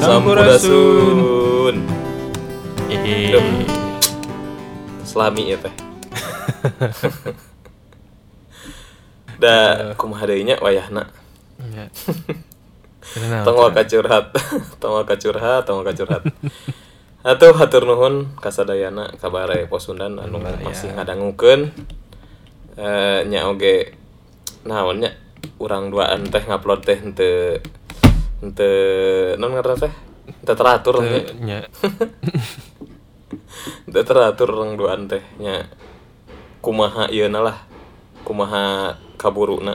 Sampurasun. Duh. Selami ya teh. Da kumaha deui nya wayahna. Ya. Kenapa? Tong waka curhat. Tong waka curhat, tong waka curhat. Atuh hatur nuhun kasadayana kabare posundan anu masih ngadangukeun. Eh nya oge naon nya urang duaan teh ngupload teh henteu henteu non ngaranna teh? Henteu teratur nya. Udah teratur orang duaan teh nya. Kumaha ieu lah kumaha kaburuna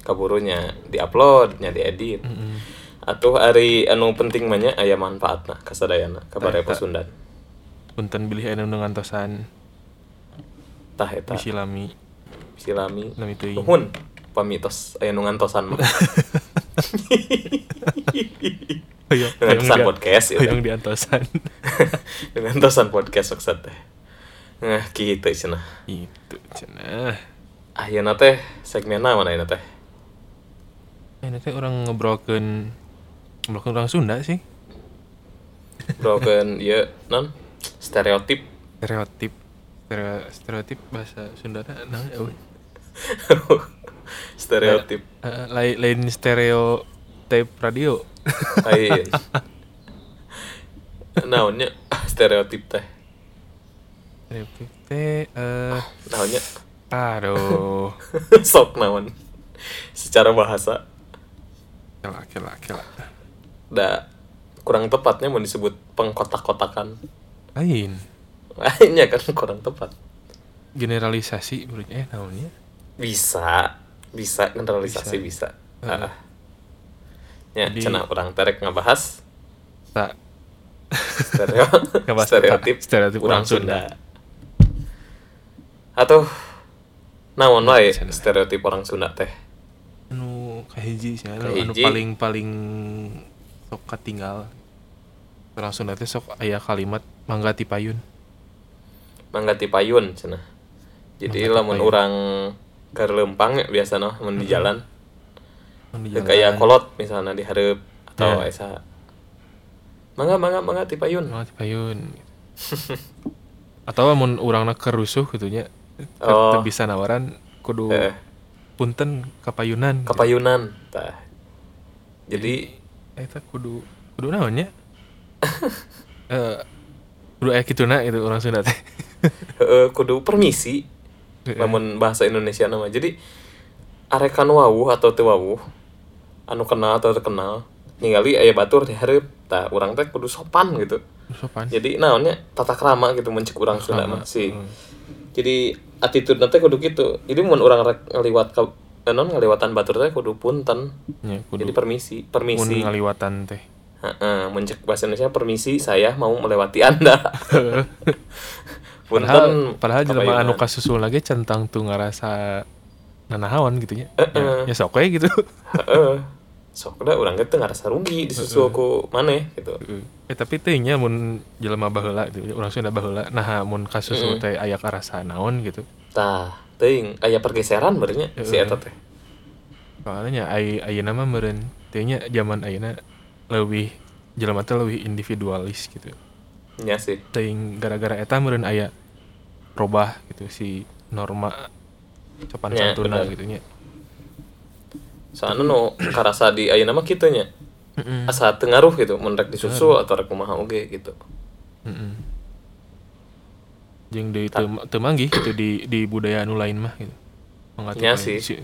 kaburunya diupload nya diedit. Mm-mm. atuh ari anu penting mah nya aya manfaatna kasadayana kabare Eta. Pasundan. Punten bilih anu ngantosan. Tah eta. Bisilami. Silami lami teuing. Pamitos aya nu ngantosan mah Hoyong ngantosan di- podcast ya Hoyong diantosan. ngantosan podcast maksud teh nah kitu cenah Itu cenah. ayeuna teh segmen naon ayeuna teh Ini teh orang ngebrolkeun ngebrolkeun orang Sunda sih. broken ieu non stereotip Stereotip Stereo, stereotip bahasa Sunda nah euy. stereotip Eh, lain lain stereo tape radio. lain naonnya stereotip teh Stereotip teh eh naonnya aduh. sok naon secara bahasa Kela kela kela. da kurang tepatnya mau disebut pengkotak-kotakan Lain. lainnya kan kurang tepat Generalisasi menurut eh naonnya? bisa bisa generalisasi bisa, Heeh. Ah. ya Jadi- cenah kurang terek ngabahas Tak. Stereo Ngebahas stereotip stereotip orang orang Sunda. Sunda. Atau naon wae Cenah. stereotip orang Sunda teh? Anu kahiji sih anu, anu paling paling sok katinggal. Orang Sunda teh sok aya kalimat mangga ti payun mangga ti payun cenah. Jadi lamun payun. Ke lempang ya biasa noh mun di jalan. Di kayak kolot misalnya di hareup atau Ya. esa. Mangga mangga mangga ti payun. Mangga ti payun. Atau mun urangna kerusuh gitu nya Oh. bisa nawaran kudu Eh. punten kapayunan kapayunan tah. Jadi eta kudu kudu naon nya? Eh kudu aya kituna gitu orang Sunda teh. Kudu permisi Lamun bahasa Indonesia nama. Jadi arekan wawuh atau teu wawuh anu kenal atau teu kenal ningali aya batur di hareup tah urang teh kudu sopan gitu. Sopan. Jadi naonnya tata krama gitu mencek urang Sunda Krama, mah sih. heeh. jadi attitude nanti kudu gitu. Jadi mun orang rek ngaliwat ke eh, non ngaliwatan batur teh kudu punten. Nya kudu jadi permisi mun permisi ngaliwatan teh. Heeh, mencek bahasa Indonesia permisi saya mau melewati anda padahal padahal jelema anu kasusul lagi centang tuh ngerasa nanahawan gitu nya Heeh. ya, ya sok we gitu. Heeh. sok da urang teh ngerasa rugi disusul ku maneh gitu. Eh tapi teh nya mun jelema baheula gitu. Urang Sunda baheula nah mun kasusul teh aya karasa naon gitu. Tah teuing aya pergeseran berenya si eta teh. Soalnya ai ayeuna mah meureun teh nya zaman ayeuna leuwih jelema teh leuwih individualis gitu. Nya sih. Teuing gara-gara eta meureun aya robah gitu si norma sopan Ya, santuna gitu nya soalnya no karasa di ayeuna mah kitu nya Heeh. asa teu ngaruh gitu mun rek disusul atau rek kumaha oge gitu Heeh. Jeung deui teu teu manggih gitu di di budaya anu lain mah gitu. Nya lain. sih. Si-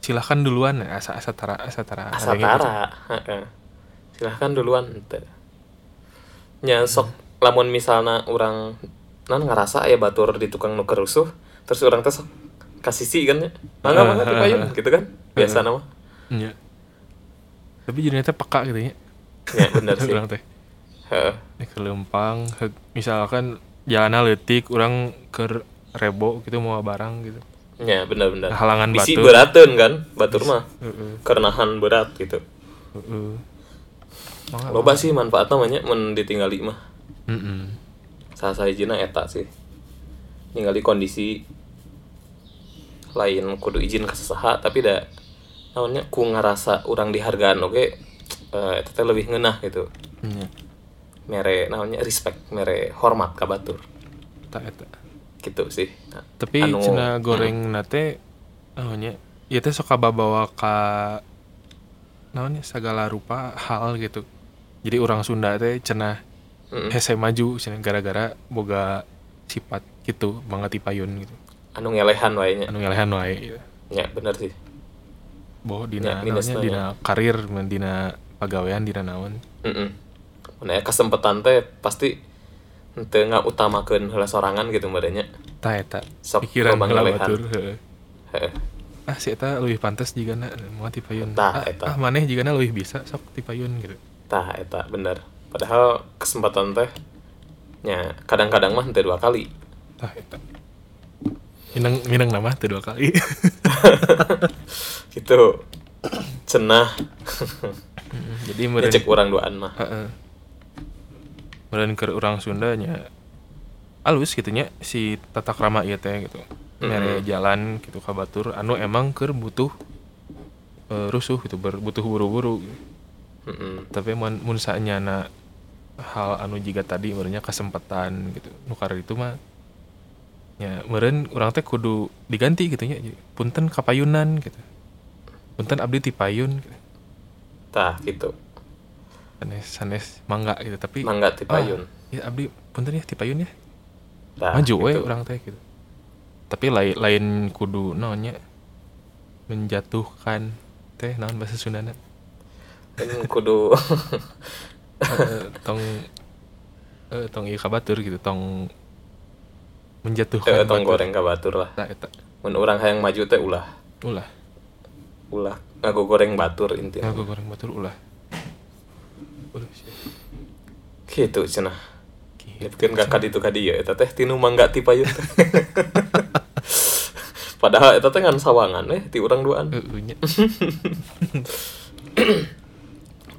silahkan duluan asa asa tara asa tara asa gitu. tara heeh. silahkan duluan ente nya sok lamun misalna orang nan ngerasa aya batur di tukang nu kerusuh terus orang teh sok kasisi kan ya mangga mangga ti payun gitu kan biasa nama Nya. Tapi jadi teh peka gitu ya. ya bener sih Urang teh. Heeh. Di ke Lempang, heug- misalkan jalanna leutik urang ke rebo gitu mau barang gitu. ya bener Halangan bisi batur. berateun kan batur mah kerenahan berat gitu Heeh. Mangga. loba sih manfaat namanya mun ditinggali mah Heeh. Salah sahijina eta sih. Ningali kondisi lain kudu izin ke tapi da naonnya ku ngerasa orang dihargaan oke eh eta teh lebih ngeunah gitu. Nya, mere naonnya respect mere hormat ka batur. Tak eta. gitu sih. Nah, Tapi anu- cenah goreng nate naonnya ieu teh sok bawa ka naonnya segala rupa hal gitu. Jadi orang Sunda teh cenah mm, hese maju cenah gara-gara boga sifat gitu banget payun gitu. anu ngelehan wae nya Anu ngelehan wae gitu. nya bener sih Boh Ya, dina minusnya naonnya dina karir dina pagawean dina naon. Heeh. Mun aya kesempatan teh pasti henteu ngautamakeun heula sorangan gitu merenya. Tah eta Sok pikiran batur heeh. Ah si eta leuwih pantes jigana moal ti payun. Tah, ah, eta. ah maneh jigana leuwih bisa sok ti payun gitu. Tah eta bener. Padahal kesempatan teh nya kadang-kadang mah henteu dua kali. Tah eta. Minang minang nama teu dua kali. Gitu. Cenah Jadi meureun ngecek urang duaan mah. heeh. Meureun keur urang Sunda nya alus gitu nya si tata krama ieu teh gitu. Mere jalan gitu ka batur anu emang keur butuh eh, rusuh gitu ber, butuh buru-buru gitu. Heeh. tapi mun mun saenyana hal anu jiga tadi merenya kesempatan gitu nukar itu mah ya meren orang teh kudu diganti gitu nya Jadi, punten kapayunan gitu punten abdi ti payun gitu. Tah gitu. sanes sanes mangga gitu tapi Mangga ti payun. ah, ya abdi punten ya ti payun ya Tah maju we gitu. orang teh gitu tapi lain lain kudu naonnya menjatuhkan teh naon bahasa Sundana Kan kudu Eh, tong eh, tong ieu kabatur gitu tong menjatuhkan eh, tong batur. goreng ka batur lah. Tah, eta Mun urang hayang maju teh ulah. ulah Ulah ngago goreng batur intinya. ngaku goreng batur ulah ulah. Gitu cenah. Gitu. Nyetkeun ka kadi itu kadi ya eta teh tinu mangga ti payun teh. Padahal eta teh ngan sawangan eh ti urang duaan.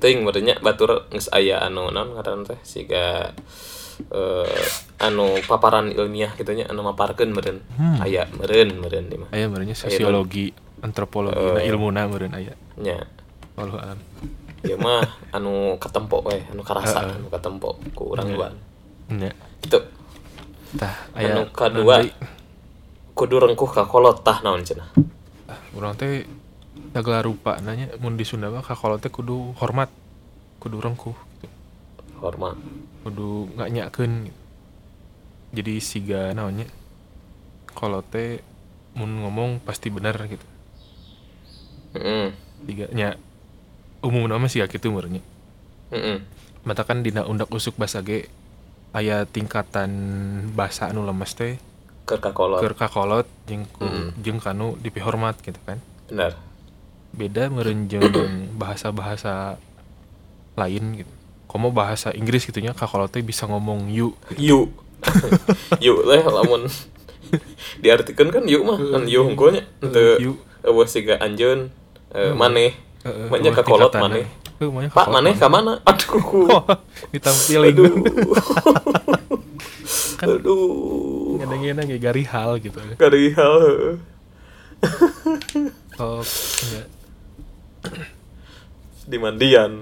Teuing merenya batur geus aya anu naon ngaran teh siga eh anu paparan ilmiah gitu nya anu maparkeun meureun. Aya meureun meureun di mah. aya merenya sosiologi antropologi na ilmuna meureun aya Nya. wallahu alam Ya mah anu katempo we, anu karasa Heeh. anu katempo ku urang Nya. duaan. nya Gitu. tah aya Anu kadua deui? kudu rengkuh ka kolot tah naon cenah. ah, urang teh segala rupa nanya mun di Sunda mah kakolot teh kudu hormat kudu rengkuh gitu. Hormat. kudu nggak nyakeun gitu. jadi siga naonnya kalau teh mun ngomong pasti benar gitu Heeh. tiga nya umum nama sih gitu merenya Heeh. mata kan dina undak usuk basa ge aya tingkatan bahasa anu lemes teh Keur ka kolot. keur kakolot jeung ku Mm. jeung kanu dipihormat gitu kan Benar. Beda meureun jeung bahasa-bahasa lain gitu. Komo bahasa Inggris gitunya kakolot teh bisa ngomong you Yu. yu teh lamun diartikeun kan yu mah kan yu hungkulnya yu eueuh siga anjeun eh, maneh. Heeh, Maknya eueuh ka kolot tingkatanna. maneh. Makanya Pak kakolot maneh ka mana? Aduh. Ditampilin aduh. Kan aduh. kadang-kadang kayak gari hal gitu Kari hal heueuh. oh enggak di mandian.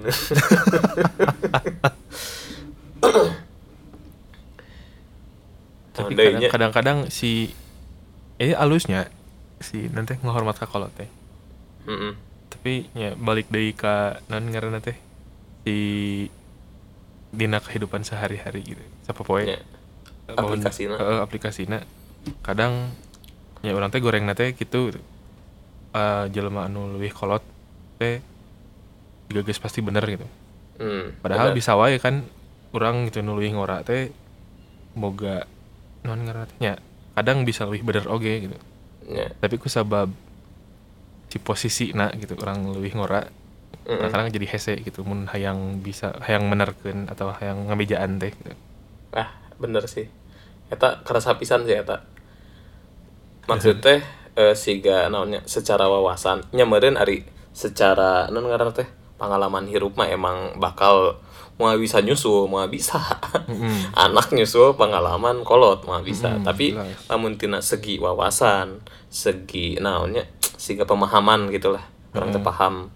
Tapi kadang-kadang si eh alusnya si nanti ngehormat ka kolot teh. Tapi ya balik dari ka non ngaranna teh? Si dina kehidupan sehari-hari gitu siapa poe? Ya. Aplikasina. Heeh, aplikasina. Kadang ya orang teh goreng teh gitu eh jelema anu leuwih kolot teh juga geus pasti bener gitu Hmm, padahal benar. bisa wae kan orang gitu nu leuwih ngora teh boga non ngaranna teh nya kadang bisa lebih bener oge gitu Ya. tapi ku sabab si posisi na gitu orang lebih ngora Mm-mm. kadang-kadang jadi hese gitu mun hayang bisa hayang menerkeun atau hayang ngamejaan teh gitu. ah bener sih eta kerasa pisan sih eta maksud teh eh, siga naonnya secara wawasan nyameureun ari secara non ngaran teh pengalaman hirup mah emang bakal mau bisa nyusul mau bisa. Mm-mm. anak nyusul pengalaman kolot mau bisa. Mm, tapi namun tina segi wawasan segi naonnya sehingga pemahaman gitulah. Orang teh paham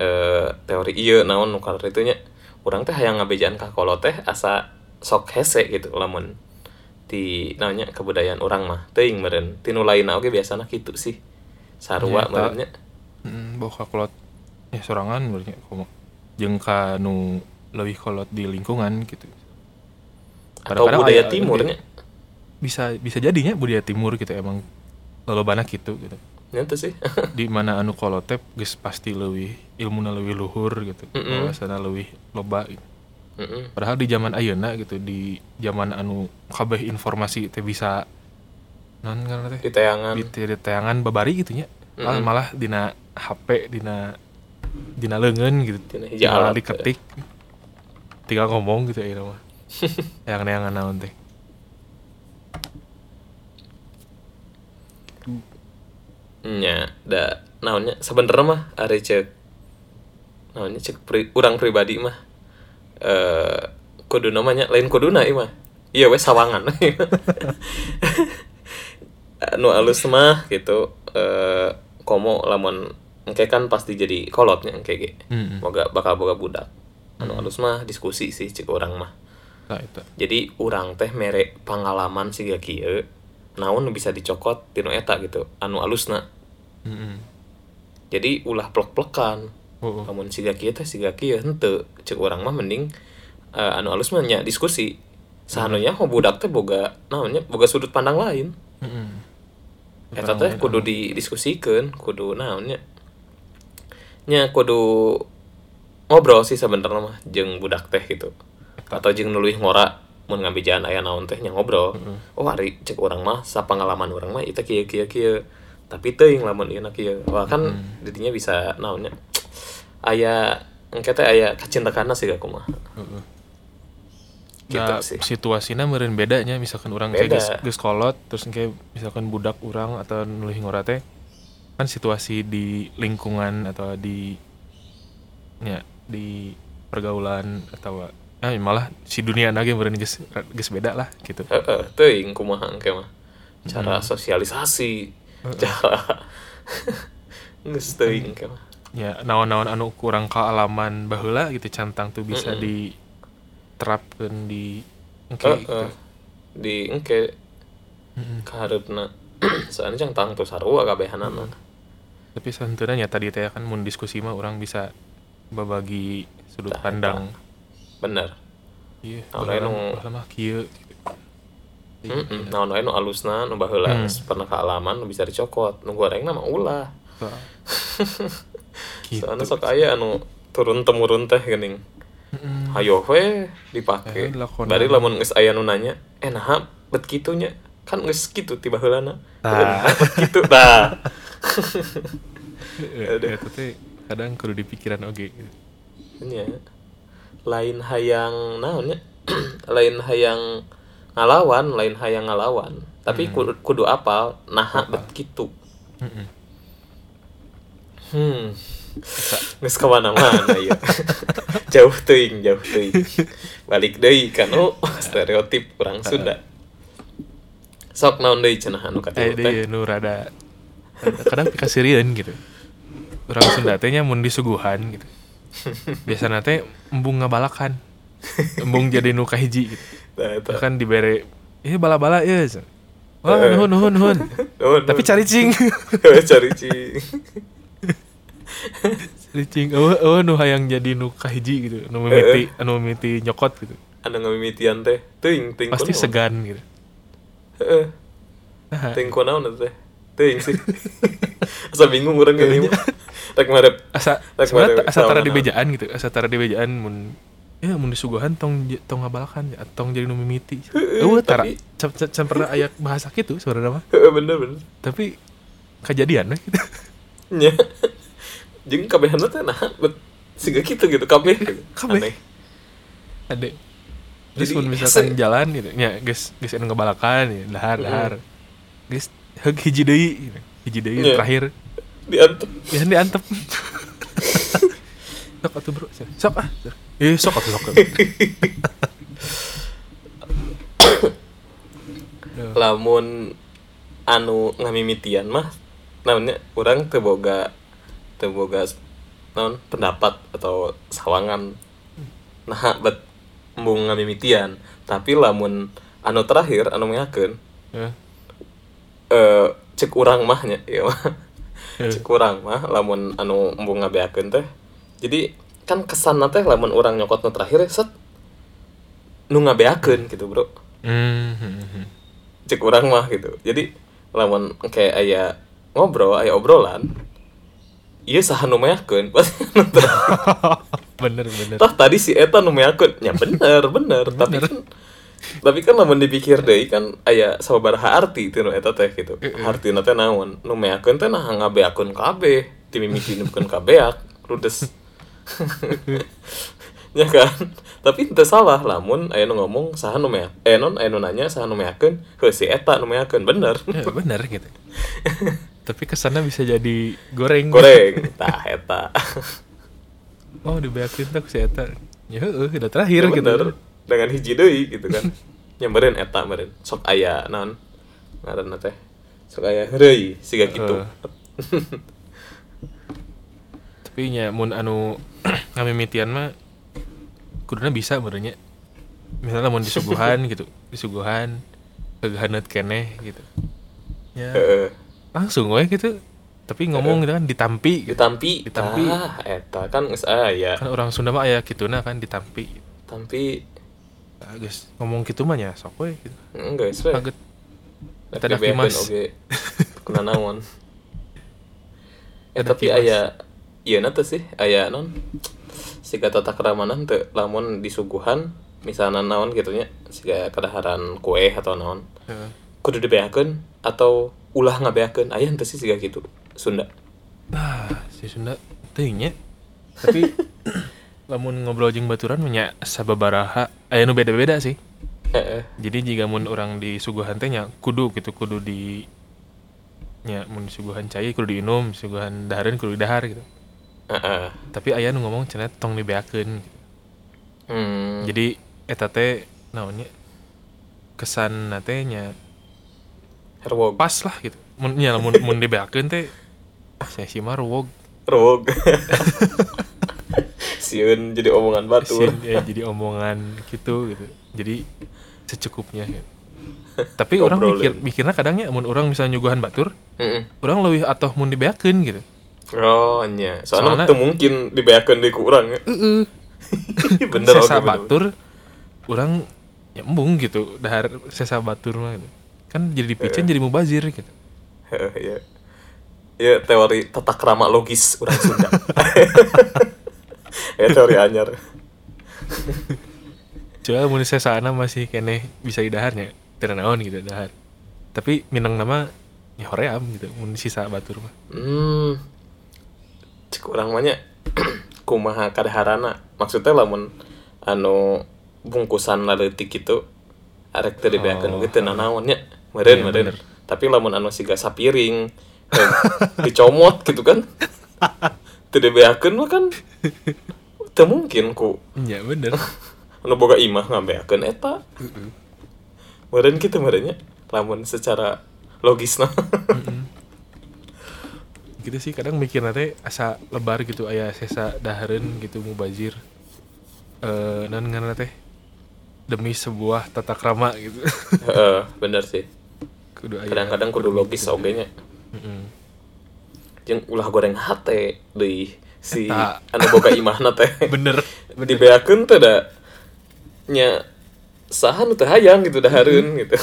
eh teori iya naon nukar itu nya orang teh hayang ngabejaan ka kolot teh asa sok hese gitu lamun di namanya kebudayaan orang mah. Teuing meureun tinu lainna oge biasana kitu sih. Sarua Iya, tak. Hmm, bawa kolot ya sorangan berarti komo jeung ka nu leuwih kolot di lingkungan gitu. Atau Kadang-kadang budaya aya- timurnya bisa bisa jadinya budaya timur gitu emang lolobana gitu gitu. Nyata sih. Di mana anu kolotep geus pasti leuwih ilmuna leuwih luhur gitu. Mm-mm. wawasanna leuwih loba gitu. Mm-mm. padahal di zaman ayeuna gitu di zaman anu kabeh informasi teh bisa non teh? Di tayangan di, di tayangan babari gitu nya malah, Mm-mm. malah dina HP dina dina leungeun gitu. Dina alat, diketik tinggal ngomong gitu ya mah yang yang naon teh. Nya da naonnya sebenernya mah ari cek naonnya cek pri, urang pribadi mah eh kudu namanya lain kuduna ieu mah. Iya wes sawangan. Anu alus mah gitu eh komo lamun engke kan pasti jadi kolotnya engke ge. Moga bakal boga budak. Anu alus mah diskusi sih cek orang mah. Nah itu. Jadi orang teh merek pengalaman siga kieu naon nu bisa dicokot tinu eta gitu anu alusna. Mm-mm. jadi ulah plek-plekan. Oh, oh. namun siga kieu teh siga kieu henteu cek orang mah mending eh, anu alus mah nya diskusi. Sahanunya oh budak teh boga naonnya boga sudut pandang lain. Mm-mm. Eta teh kudu didiskusikeun kudu naonnya nya kudu ngobrol sih sebenarnya mah jeung budak teh gitu. Atau jeung nuluih ngora mun ngabijaan aya naon teh nya ngobrol. Oh hari cek orang mah sapangalaman orang mah itu kieu kieu kieu. Tapi teuing lamun ieu kieu. Wah kan didinya bisa naonnya aya engke teh aya kacintakanna sih aku mah. Heeh. Gitu Nah, sih. situasinya meureun bedanya misalkan orang kayak Beda. geus geus kolot terus kayak misalkan budak orang atau nulih ngora teh kan situasi di lingkungan atau di ya di pergaulan atau ah, malah si dunia lagi meureun geus geus beda lah gitu. heeh teuing kumaha engke mah. Cara sosialisasi cara geus teuing mah. Ya naon-naon anu kurang kealaman baheula gitu cantang tuh bisa di engke Heeh. gitu. di engke kaharepna soalnya cang tang tuh sarua kabehanana Tapi santeuna nya tadi teh kan mun diskusi mah orang bisa berbagi sudut Tah, pandang. bener Iya, Nah, nu- baheula mah kieu. Heeh, naon wae nu alusna nu baheula Hmm. pernah kealaman nu bisa dicokot nu gorengna mah ulah Tah. Gitu. soalnya sok aya anu turun temurun teh geuning Mm-mm. hayo we dipake Eh, lakonan. bari lamun geus aya nu nanya eh nah bet kitu nya kan geus kitu ti baheulana Tah. Nah, bet kitu Eh, Eta teh kadang kudu dipikiran oge. gitu. nya lain hayang naonnya lain hayang ngalawan lain hayang ngalawan tapi kudu, kudu apal nah bet kitu Mm-mm. hmm geus ke mana-mana ya jauh teuing jauh teuing balik deui kan oh stereotip orang Sunda sok naon deui cenah anu Eh katilu teh dia nu rada kadang pikasirieun gitu. Orang Sunda teh nya mun disuguhan gitu. Biasana teh embung ngabalakan. Embung jadi nu kahiji gitu. Eta. Kan dibere ini bala-bala ya. Wah, nuhun nuhun nuhun. Nuhun, Tapi cari cing. cari cing Cari cing. Oh, oh nu hayang jadi nu kahiji gitu. Nu mimiti, anu mimiti nyokot gitu. anu ngamimitian teh teuing teuing Pasti segan gitu. heeh. Kunaon eta teh teuing sih. Asa bingung urang gini rek marep asa Tak sebenarnya bade asa tara di bejaan gitu. Asa tara di bejaan mun ya mun disuguhan tong tong ngabalakan ya tong jadi nu mimiti. Eueuh tara can, pernah aya bahasa gitu sebenarnya mah. Heeh bener bener. Tapi kejadian gitu. Nya jeung kabehana teh nah bet siga kitu gitu kabeh Kabeh. aneh. Ade. Terus Jadi, mun misalkan jalan gitu ya geus geus anu ngabalakan ya dahar dahar. Geus heug hiji deui gitu. hiji deui Iya. terakhir. Diantep. Ya diantep. Sok atuh bro. Sok ah. Eh sok atuh sok. Lamun anu ngamimitian mah namanya orang teu boga teu boga non pendapat atau sawangan. Nah bet embung ngamimitian tapi lamun anu terakhir anu mengakeun Ya. eh cek urang mahnya ya mah. Cek urang mah lamun anu embung ngabeakeun teh. Jadi kan kesan teh lamun urang nyokot nu terakhir set nu ngabeakeun gitu bro. Hmm. cek urang mah gitu. Jadi lamun kayak aya ngobrol aya obrolan iya saha nu bener bener. Toh tadi si Eta nu meyakeun ya bener bener. Tapi kan tapi kan lamun dipikir deui kan aya sabaraha arti teh nu eta teh gitu. Artina teh naon? Nu meyakeun teh nah ngabeakeun kabeh. Timimiti nukeun kabeak rudes ya kan? Tapi itu salah lamun aya nu ngomong saha nu meyak eh non aya nu nanya saha nu meyakeun heuh si Eta nu meyakeun bener. Ya, bener gitu tapi kesannya bisa jadi goreng. Goreng. Tah Eta. Oh dibeakin tuh si Eta. Ya udah terakhir Ya gitu. dengan hiji deui gitu kan. Nyamperin eta meureun. Sok aya naon? Ngaranna teh. Sok aya heureuy siga kitu. Heeh. tapi nya mun anu ngamimitian mah kuduna bisa benernya misalnya mun disuguhan gitu. Disuguhan kegahaneut keneh gitu. Ya. Heeh langsung we gitu. Tapi ngomong gitu kan ditampi gitu. ditampi. Ditampi. ah eta kan geus aya. Kan orang Sunda mah aya kituna kan ditampi. Tampi ah, geus ngomong gitu mah nya sok we gitu. Enggak geus we kaget Eta Eta dibeakeun Mas. oge kena naon. Eh tapi Mas. aya ieu na teh sih aya non. Siga tata keramanan teu lamun disuguhan misalnya naon gitu nya siga kadaharan kue atau naon. Heeh. kudu dibeakeun atau ulah ngabeakeun aya henteu sih siga gitu Sunda Nah, si Sunda teuing nya. Tapi lamun ngobrol jeung baturan mah nya sababaraha aya nu beda-beda sih. heeh Jadi jika mun orang di suguhan teh nya kudu gitu kudu di nya mun disuguhan cai kudu diinum, disuguhan dahareun kudu didahar gitu. heeh Tapi aya nu ngomong cenah tong dibeakeun. hmm Jadi eta teh naon nya kesan teh herwog pas lah gitu. Mun nya mun mun dibeakeun teh ah saya sih mah ruwog. herwog sieun jadi omongan batur Sin, ya, jadi omongan gitu gitu jadi secukupnya gitu. tapi orang mikir mikirnya kadangnya mun orang misalnya nyuguhan batur Heeh. orang lebih atau mun dibeakeun gitu oh nya soalnya Soalna- teu mungkin dibeakeun deui ku urang ya Heeh. bener oke bener. batur orang nyambung gitu dahar sesa batur mah gitu. Kan jadi dipicen jadi mubazir gitu. Iya. Ya teori tata krama logis urang Sunda. Ya teori anyar. Coba mun sesana masih kene bisa didaharnya tidak naon gitu dahar. Tapi minang nama ya hoream gitu mun sisa batur mah. Hmm. Cek urang mah nya kumaha kadaharana maksudnya lamun anu bungkusan leutik gitu arek teu dibeakeun Oh. gitu nanaon Iya, meureun bener. tapi lamun anu siga sapiring eh, dicomot gitu kan? Teu dibeakeun mah kan? Teu mungkin ku. Ya bener. Anu boga imah ngabeakeun eta. Meureun kitu meureun nya lamun secara logisna. Gitu sih kadang mikir nanti asa lebar gitu ayah sesa dahareun gitu mubazir. Eh ngana teh? Demi sebuah tata krama gitu. Heeh, bener sih kadang-kadang kudu logis oge nya Heeh. jeung ulah goreng hate deui si anu boga imahna teh. Bener dibeakeun teh da nya saha nu teu hayang gitu dahareun gitu.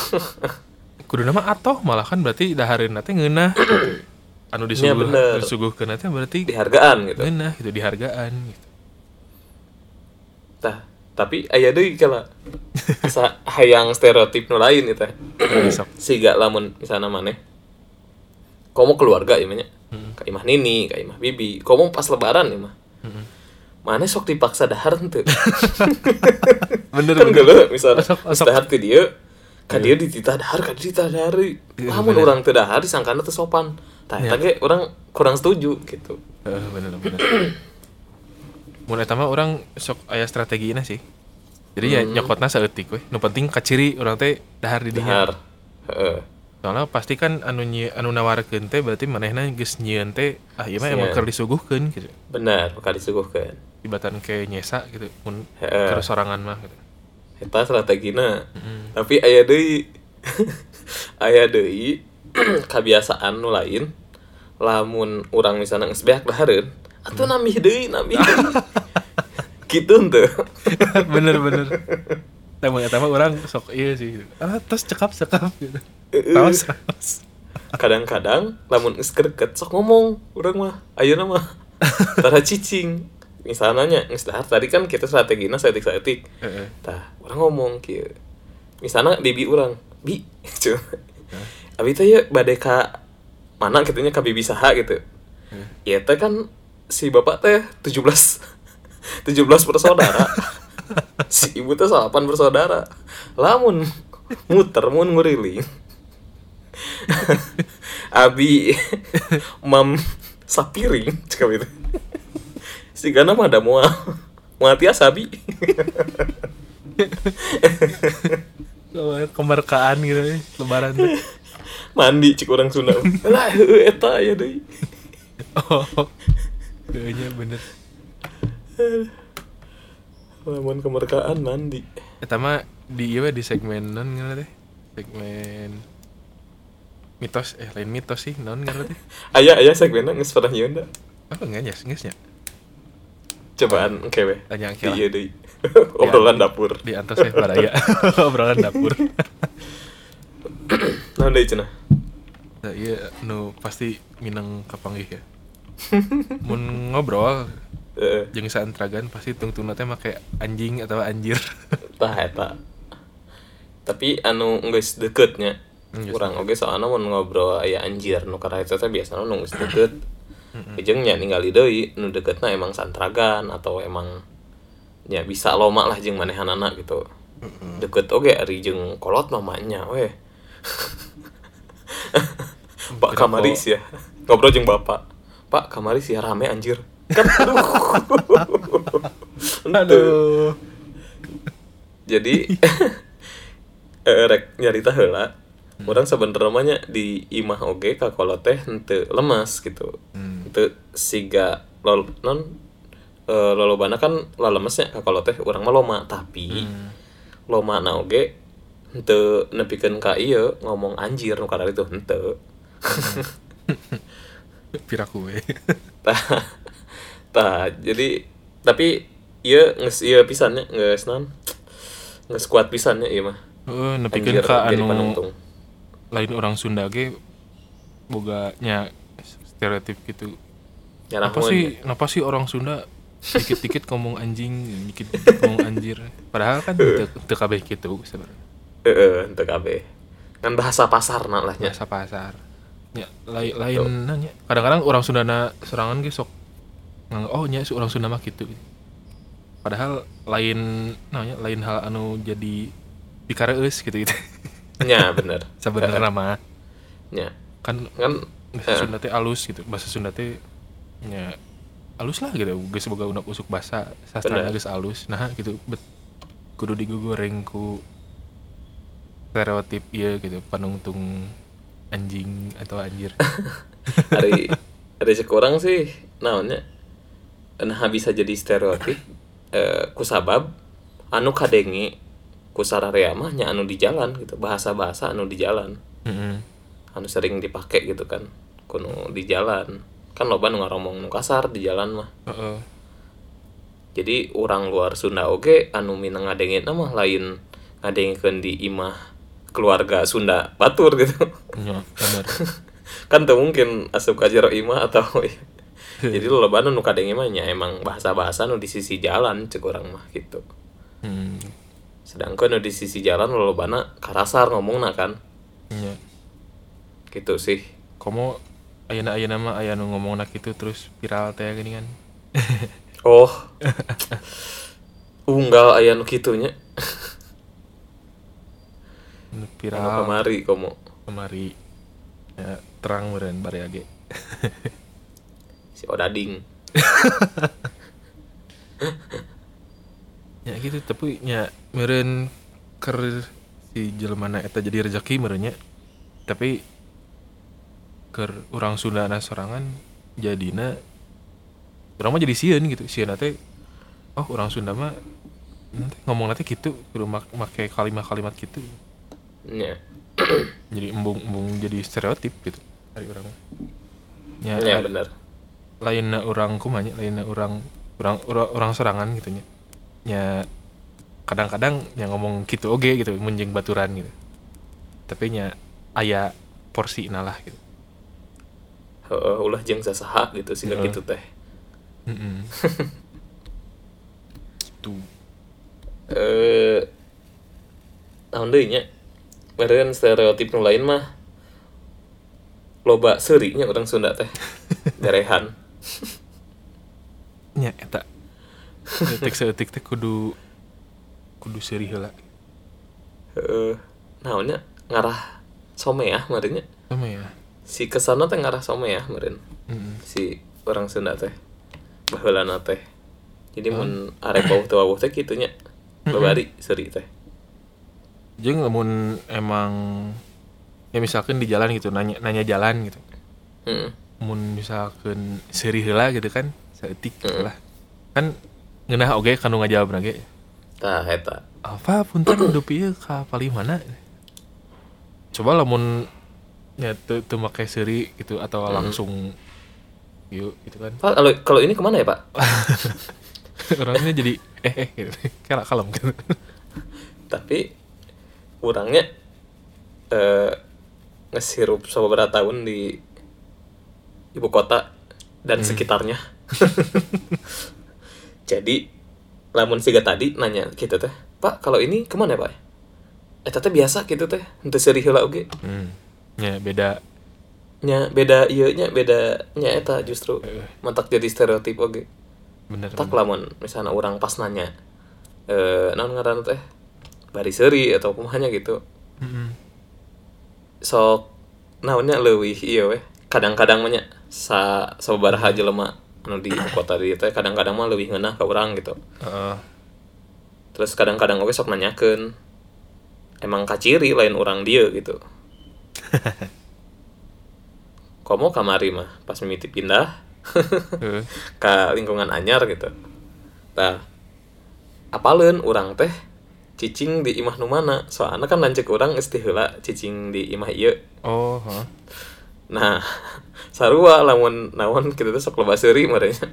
Kudu nama atoh malah kan berarti dahareun teh ngeunah. Anu disuguh bener. disuguhkeun teh berarti dihargaan gitu. ngeunah gitu dihargaan gitu. Tah tapi aya deui kala sa hayang stereotip nu lain eta besok. Siga lamun misalnya maneh komo keluarga ya nya Hmm. ka imah nini ka imah bibi. Komo pas lebaran ya mah Hmm. maneh sok dipaksa dahar henteu bener kan geuleuh misalnya Sok- dahar ke dieu ka dieu dititah dahar ka dieu dititah dahar. Iya, lamun urang teu dahar disangkana teu sopan. Ge urang kurang setuju gitu. Eh, bener bener mun eta mah orang sok aya strategina sih. Jadi ya Hmm. nyokotna saeutik we nu penting kaciri orang teh dahar di dinya. Dahar. Heeh. Soalnya pasti kan anu nyi, anu nawarkeun teh berarti manehna geus nyieun teh ah ieu mah emang keur disuguhkeun gitu. Benar bakal disuguhkan ibatan kayak nyesa gitu mun keur sorangan mah gitu. Eta strategina tapi aya deui aya deui kebiasaan nu lain lamun urang misalnya geus beak dahareun atuh nambih deui nambih deui. Gitu henteu. Bener bener. Tamu eta mah orang sok iya sih. Ah tos cekap cekap gitu. Taos taos. Kadang-kadang lamun geus deket sok ngomong urang mah ayeuna mah. Tara cicing. Misalnya nya geus dahar tadi kan kita strategina setik-setik Heeh. tah orang ngomong kieu. Misalnya bibi orang bi cuy abi teh ya badai ka mana? Kitanya ka bibi saha gitu. Ya teh kan si bapak teh 17 17 bersaudara. Si ibu teh salapan bersaudara. Lamun muter mun nguriling. Abi mam sapiring cakap itu si gana mah ada mual mual tiasa abi. Kemerkaan gitu lebaran tuh mandi cik orang Sunda. Lah eta ya deui. Oh kayaknya bener. Lamun kemerdekaan mandi. Eta mah di iya di segmen non nggak teh segmen mitos eh lain mitos sih non nggak teh aya aya segmenna geus pernah nyieun da apa enggak ya enggak ya cobaan engke we tanya angkel ieu deui obrolan dapur. Di antos ya pada ya. Obrolan dapur. Naon deui cenah nah, iya nu pasti minang kapanggih ya mun ngobrol heeh. jeung saantragan pasti tungtungna teh make anjing atau anjir. Tah eta. Tapi anu geus deketnya. Geus kurang oge soalna mun ngobrol aya anjir. Nu karena itu teh biasana nu geus deket. Jeung nya ningali deui nu deketna emang santragan atau emang ya bisa loma lah jeung manehanana gitu. Deket oge ari jeung kolot mamanya weh. Pak Kamaris ya ngobrol jeung bapak Pak Kamaris ya rame anjir. Kan aduh. Aduh. Jadi eh, rek nyarita heula orang sebenernya mah nya di imah oge ka kolot teh henteu lemas gitu. Hmm. henteu siga lol non eh, lolobana kan lalemesnya ka kolot teh urang mah loma. Tapi Hmm. loma na oge henteu nepikeun ka ieu ngomong anjir nu karena itu henteu piraku we tah. Tah jadi tapi ieu geus ieu pisannya geus non geus kuat pisannya ieu mah. Heeh, Anjir, nepikeun ka anu lain orang Sunda ge boganya stereotip gitu. Ya, apa sih kenapa sih orang Sunda dikit-dikit ngomong anjing dikit-dikit ngomong anjir? Padahal kan teu teu kabeh gitu sebenarnya. Heeh, henteu kabeh. Kan bahasa pasar lah nya. biasa pasar ya lain lain nanya. Kadang-kadang orang Sundana serangan ge sok oh nya si orang Sunda mah gitu. Padahal lain namanya lain hal anu jadi dikareus gitu gitu. Nya bener. sebenarnya mah. Nya. kan Kan bahasa Eh. Sunda teh alus gitu. Bahasa Sunda teh ya alus lah gitu. Geus boga unak usuk bahasa sastra geus alus. Nah gitu. Bet kudu digugureng ku stereotip iya gitu panungtung anjing atau anjir? Hari hari sekurang sih naonnya. Nah bisa jadi stereotip eh, ku sabab anu kadenge ku sararea mah nya anu di jalan gitu. Bahasa-bahasa anu di jalan. Anu sering dipakai gitu kan kuno di jalan. Kan loba nu ngomong nu kasar di jalan mah. Heeh. jadi orang luar Sunda oge anu minang ngadengin mah lain ngadengin di imah keluarga Sunda batur gitu. Nya, bener kan tuh mungkin asup ka jero imah atau jadi lo lebaran nu kadenge mah nya emang bahasa-bahasa nu di sisi jalan cek orang mah gitu. Hmm. sedangkan nu di sisi jalan lo lebana karasar ngomongna kan. Nya. gitu sih. Komo ayeuna ayeuna mah aya nu ngomongna kitu terus viral teh gini kan. Oh. Unggal aya nu kitunya Viral. Kamari komo kemari. Ya, terang meureun bari age. Si odading. Ya gitu. Tapi nya meureun keur si jelmana eta jadi rezeki meureun nya tapi ke orang Sunda na sorangan jadina orang mah jadi sieun gitu. Sieun teh oh orang Sunda mah nanti ngomong nanti gitu kudu mak make kalimat-kalimat gitu nya jadi embung embung jadi stereotip gitu dari orang. Ya, nya la- bener lainna orang kumanya lainna orang orang orang, orang sorangan gitu nya. Ya kadang-kadang yang ngomong gitu oke gitu menjeng baturan gitu. Tapi nya aya porsi nalah gitu. Heeh, ulah jeung sasaha gitu sih Heeh. gitu teh. Mm-mm. gitu. Eh naon deui nya meureun stereotip nu lain mah loba seurinya orang Sunda teh. Berehan nya eta. Detik seetik teh kudu kudu seri heula. Heeh. Naonnya? Ngarah someah meureun nya? Sama ya si ke sana teh ngarah someah meureun. Mm-mm. si orang Sunda teh. Baheulana teh. Jadi mun arek bau teu wawuh teh kitu nya. Babari seuri teh jeung lamun emang ya misalkan di jalan gitu nanya nanya jalan gitu. Heeh mun misalkan seri heula gitu kan seetik gitu Mm. lah. Kan ngeunah oge kanu ngajawab ge tah eta. Apa punten dupi ieu ka paling mana coba lamun ya teu teu make seri gitu atau langsung yuk gitu kan. Pak kalau kalau ini ke mana ya pak? Orangnya jadi eh eh gitu. Kalem gitu. Tapi orangnya eh ngesirup beberapa tahun di ibu kota dan sekitarnya. Jadi lamun siga tadi nanya gitu teh pak kalau ini ke mana ya pak? Eh teh biasa gitu teh untuk seri heula oge. Hmm. ya beda. Nya beda iya nya beda nya eta justru Eh. mantak jadi stereotip oge. Bener tak lamun misalnya orang pas nanya eh naon ngaranna teh bari seuri atau kumahanya gitu. Mm-mm. sok naonnya leuwih iya weh. Kadang-kadang mah nya sa sababaraha jelema anu di ibu kota di teh kadang-kadang mah leuwih ngeunah ka urang gitu. Heeh. terus kadang-kadang oge sok nanyakeun emang kaciri lain orang dia gitu. Komo kamari mah pas mimiti pindah ke lingkungan anyar gitu. Nah apaleun orang teh cicing di imah nu mana? Soalnya kan lancek orang heula cicing di imah ieu. Oh heeh. nah sarua lamun naon kita tuh sok loba seuri merenya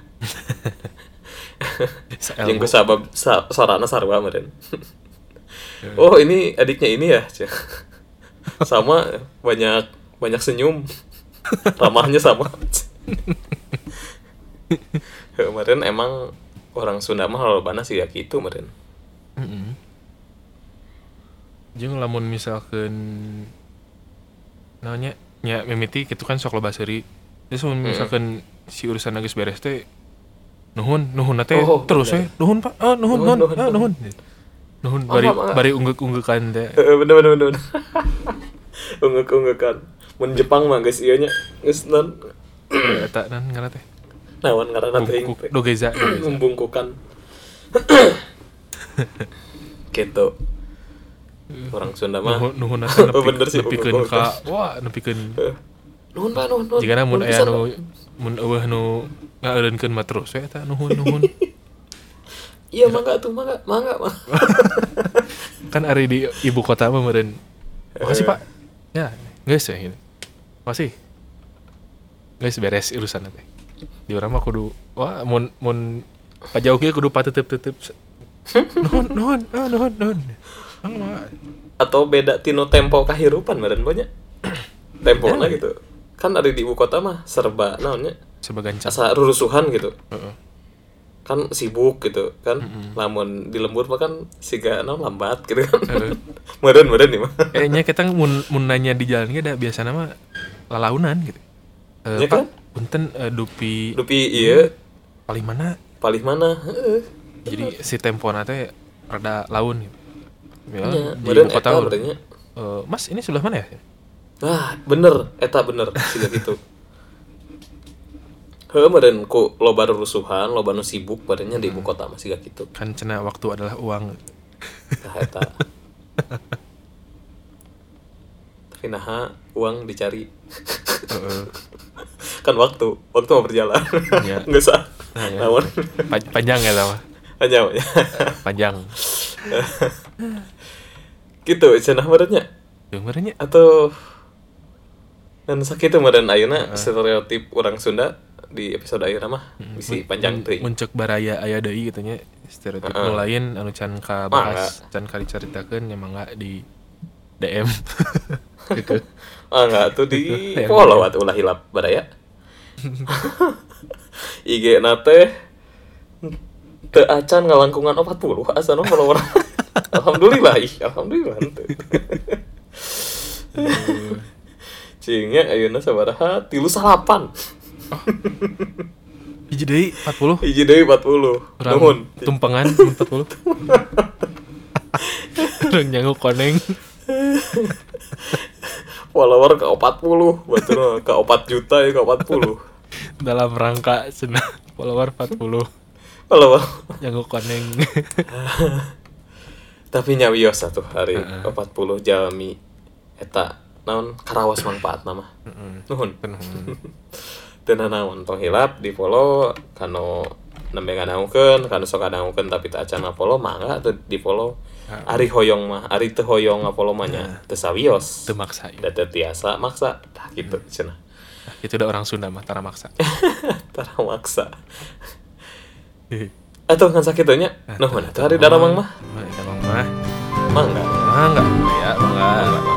Saelmu. jeung ku sabab sa, sorana sarua meureun. Oh ini adiknya ini ya sama banyak banyak senyum. Ramahnya sama. Kemarin emang orang Sunda mah lolobana sih ya gitu meren. Jeung lamun misalkan namanya nya mimiti gitu kan sok loba seuri. Terus mun misalkan si urusan geus beres teh nuhun nuhun teh Oh, terus we bener. nuhun Pak. Ah nuhun Nuhun, nuhun nuhun, ah, nuhun. Nuhun bari Mangga, mangga. bari unggek-unggekan teh. Heeh, bener bener bener unggek unggekan mun Jepang mah geus ieu nya geus non Eta nan ngaranna teh. naon ngaranna teh dogeza. dogeza. membungkukan gitu orang Sunda mah. Nuhun nuhun teh Oh, bener sih, nepikeun ka wah nepikeun. Nuhun pak nuhun nuhun. Jika mun Nuhun aya pisan, nu mun eueuh nu ngaeureunkeun mah terus we eta nuhun nuhun. iya mangga tuh mangga mangga mah kan ari di ibu kota mah meureun. Makasih pak. Ya guys ya gitu makasih. Guys beres urusan teh. Di urang mah kudu wah mun mun pajauh kudu pateup-teup nuhun nuhun ah nuhun nuhun Mah. atau beda tino tempo kahirupan meren banyak temponya gitu. Kan ada di ibu kota mah serba naonnya sebagai gancang. Asa rurusuhan gitu. Heeh. kan sibuk gitu kan. Lamun di lembur mah kan siga naon lambat gitu kan. Meren meren nih mah. Eh nya kita mun mun nanya di jalan ge da biasa nama lalaunan gitu. Ya eh kan? punten eh, dupi dupi iya. paling mana? Paling mana? Jadi si tempona teh rada laun gitu ya, Nya, di ibu kota Eh, mas ini sebelah mana ya? Ah bener eta bener siga gitu Heeh, meren ku loba rusuhan, loba nu sibuk badannya di ibu kota masih gak gitu. kan cena waktu adalah uang. Nah, eta. Tapi tapi nah uang dicari. Kan waktu waktu mau berjalan. Iya. nggak sah Nah, ya. namun. Panjang ya hanya ya. panjang gitu cenah badannya sebenarnya atau dan sakit dan ayeuna stereotip orang Sunda di episode ayeuna mah bisi panjang teuing. muncul baraya aya deui gitu nya stereotip nu lain anu can ka bahas can ka dicaritakeun nya mangga di DM gitu. Ah enggak tuh di follow atuh ulah hilap badaya IG nate teu acan ngalangkungan 40 asa nu follower alhamdulillah ih alhamdulillah henteu. Cingnya ayeuna sabaraha tilu salapan. Hiji deui 40 hiji deui 40 Orang nuhun. tumpengan 40 Orang nyanguk koneng. Follower ke 40 batur mah ke 4 juta ya ke 40 dalam rangka cenah follower 40 follower. Nyanguk koneng tapi nyawios satu hari Heeh. 40 jalmi eta naon? Karawas manfaat nama. Nuhun. Teu naon tong hilap di follow kanu nembe nganaungkeun kanu sok nganaungkeun tapi teu acan follow mangga teu di follow ari hoyong mah ari teu hoyong follow mah nya teu sawios. Teu maksa da teu tiasa maksa. Tah gitu cenah. Nah, itu udah orang Sunda mah tara maksa. Tara maksa atau kan sakitnya nuhun atuh hari daramang mah? Mah, Damang mah mangga mangga ya mangga